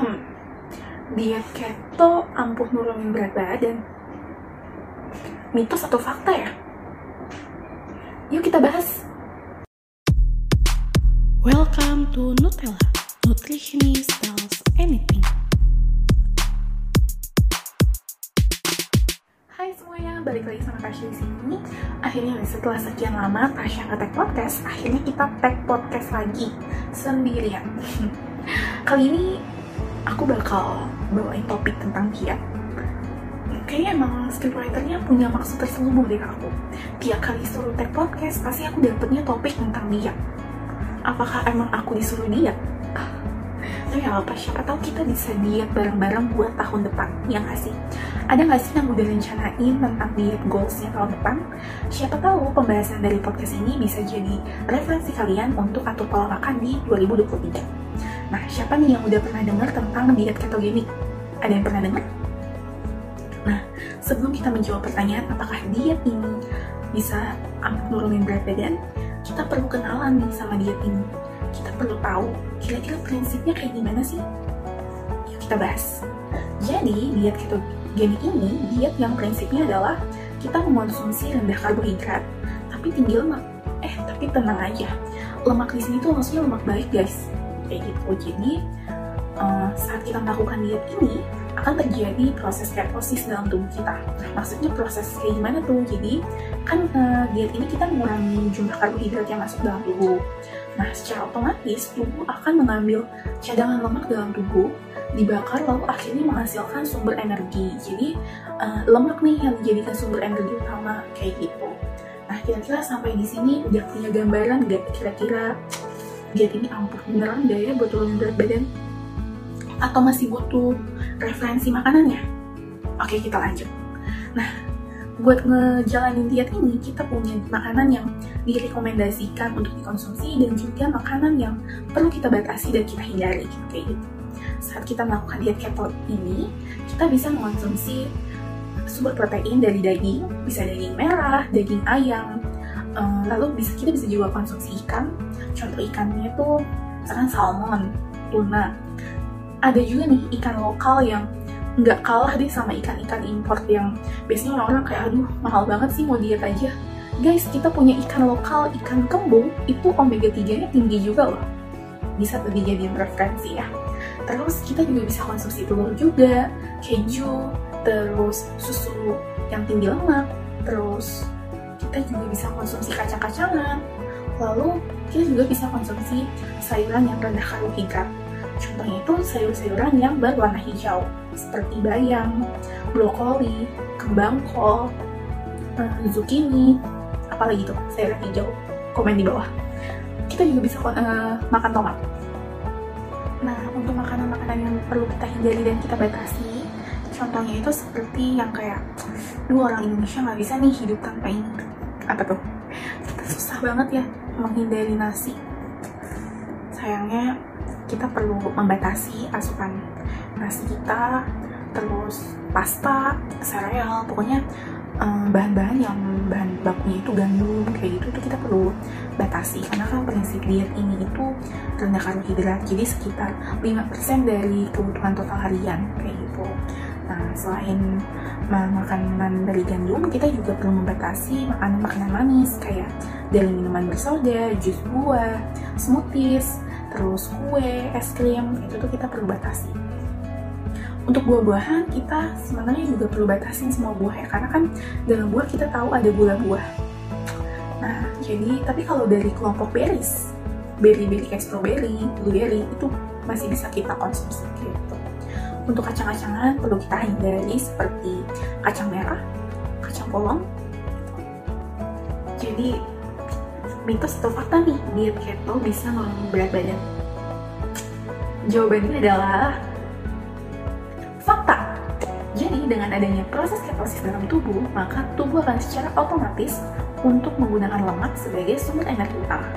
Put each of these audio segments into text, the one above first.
Hmm, diet keto ampuh nurunin berat badan. Mitos atau fakta ya? Yuk kita bahas. Welcome to Nutella. Nutritionist tells anything. Hai semuanya, balik lagi sama Tasya di sini. Akhirnya setelah sekian lama Tasya tag podcast, akhirnya kita tag podcast lagi sendirian. Kali ini aku bakal bawain topik tentang diet. Kayaknya emang scriptwriternya punya maksud terselubung dari aku. Tiap kali suruh tag podcast, pasti aku dapetnya topik tentang diet. Apakah emang aku disuruh diet? Tapi gak apa, siapa tahu kita bisa diet bareng-bareng buat tahun depan, ya nggak? Ada nggak sih yang udah rencanain tentang diet goalsnya tahun depan? Siapa tahu pembahasan dari podcast ini bisa jadi referensi kalian untuk atur pola makan di 2023. Nah, siapa nih yang udah pernah dengar tentang diet ketogenik? Ada yang pernah dengar? Nah, sebelum kita menjawab pertanyaan apakah diet ini bisa ampuh nurunin berat badan, kita perlu kenalan nih sama diet ini. Kita perlu tahu kira-kira prinsipnya kayak gimana sih? Yuk kita bahas. Jadi, diet ketogenik ini diet yang prinsipnya adalah kita mengonsumsi rendah karbohidrat tapi tinggi lemak. Eh, tapi tenang aja. Lemak di sini tuh maksudnya lemak baik, guys. Kayak gitu. Jadi, uh, saat kita melakukan diet ini akan terjadi proses ketosis dalam tubuh kita. Nah, maksudnya proses kayak gimana tuh? Jadi kan uh, diet ini kita mengurangi jumlah karbohidrat yang masuk dalam tubuh. Nah, secara otomatis tubuh akan mengambil cadangan lemak dalam tubuh, dibakar lalu akhirnya menghasilkan sumber energi. Jadi uh, lemak nih yang dijadikan sumber energi utama kayak gitu. Nah, kira-kira sampai di sini udah punya gambaran nggak kira-kira diet ini ampuh beneran gak ya buat turun berat badan? Atau masih butuh referensi makanannya? Oke, kita lanjut. Nah, buat ngejalanin diet ini, kita punya makanan yang direkomendasikan untuk dikonsumsi dan juga makanan yang perlu kita batasi dan kita hindari, kayak gitu. Saat kita melakukan diet keto ini, kita bisa mengonsumsi sumber protein dari daging, bisa daging merah, daging ayam, um, lalu bisa kita bisa juga konsumsi ikan. Contoh ikannya itu misalkan salmon, tuna, ada juga nih ikan lokal yang nggak kalah deh sama ikan-ikan import yang biasanya orang-orang kayak aduh mahal banget sih mau diet aja. Guys kita punya ikan lokal ikan kembung itu omega 3 nya tinggi juga loh. Bisa tuh dijadiin referensi ya. Terus kita juga bisa konsumsi telur juga keju terus susu yang tinggi lemak terus kita juga bisa konsumsi kacang-kacangan. Lalu kita juga bisa konsumsi sayuran yang rendah karbohidrat Contohnya itu sayur-sayuran yang berwarna hijau, seperti bayam, brokoli, kembang kol, zucchini, apalagi itu sayuran hijau. Komen di bawah. Kita juga bisa uh, makan tomat. Nah, untuk makanan-makanan yang perlu kita hindari dan kita batasi, contohnya itu seperti yang kayak, dua orang Indonesia nggak bisa nih hidup tanpa ini. Apa tuh? Kita susah banget ya menghindari nasi. Sayangnya kita perlu membatasi asupan nasi kita, terus pasta, sereal, pokoknya bahan-bahan yang bahan bakunya itu gandum kayak gitu itu kita perlu batasi. Karena kan prinsip diet ini itu rendah karbohidrat jadi sekitar 5% dari kebutuhan total harian kayak gitu. Nah selain makanan dari gandum kita juga perlu membatasi makanan-makanan manis kayak dari minuman bersoda, jus buah, smoothies, terus kue, es krim, itu tuh kita perlu batasi. Untuk buah-buahan kita sebenarnya juga perlu batasin semua buah ya, karena kan dalam buah kita tahu ada gula buah. Nah, jadi tapi kalau dari kelompok berries, berry-berry kayak strawberry, blueberry itu masih bisa kita konsumsi gitu. Untuk kacang-kacangan perlu kita hindari seperti kacang merah, kacang polong. Jadi mitos atau fakta nih diet keto bisa nurunin berat badan? Jawabannya adalah fakta. Jadi dengan adanya proses ketosis dalam tubuh, maka tubuh akan secara otomatis untuk menggunakan lemak sebagai sumber energi utama.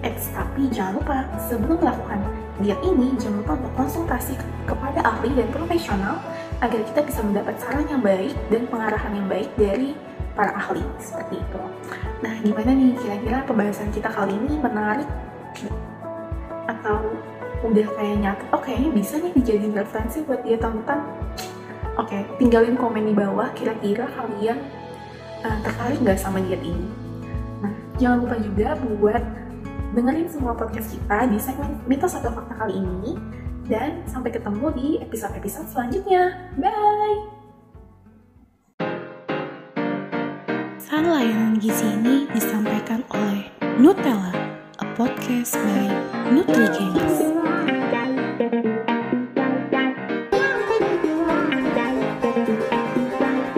Eits, tapi jangan lupa sebelum melakukan diet ini, jangan lupa untuk konsultasi kepada ahli dan profesional agar kita bisa mendapat saran yang baik dan pengarahan yang baik dari para ahli seperti itu. Gimana nih kira-kira pembahasan kita kali ini menarik atau udah kayak oke ini bisa nih dijadiin referensi buat dia tonton. Oke tinggalin komen di bawah kira-kira kalian uh, tertarik nggak sama diet ini? Nah jangan lupa juga buat dengerin semua podcast kita di segmen mitos atau fakta kali ini. Dan sampai ketemu di episode-episode selanjutnya. Bye Saran layanan gizi ini disampaikan oleh Nutella, a podcast by NutriGames.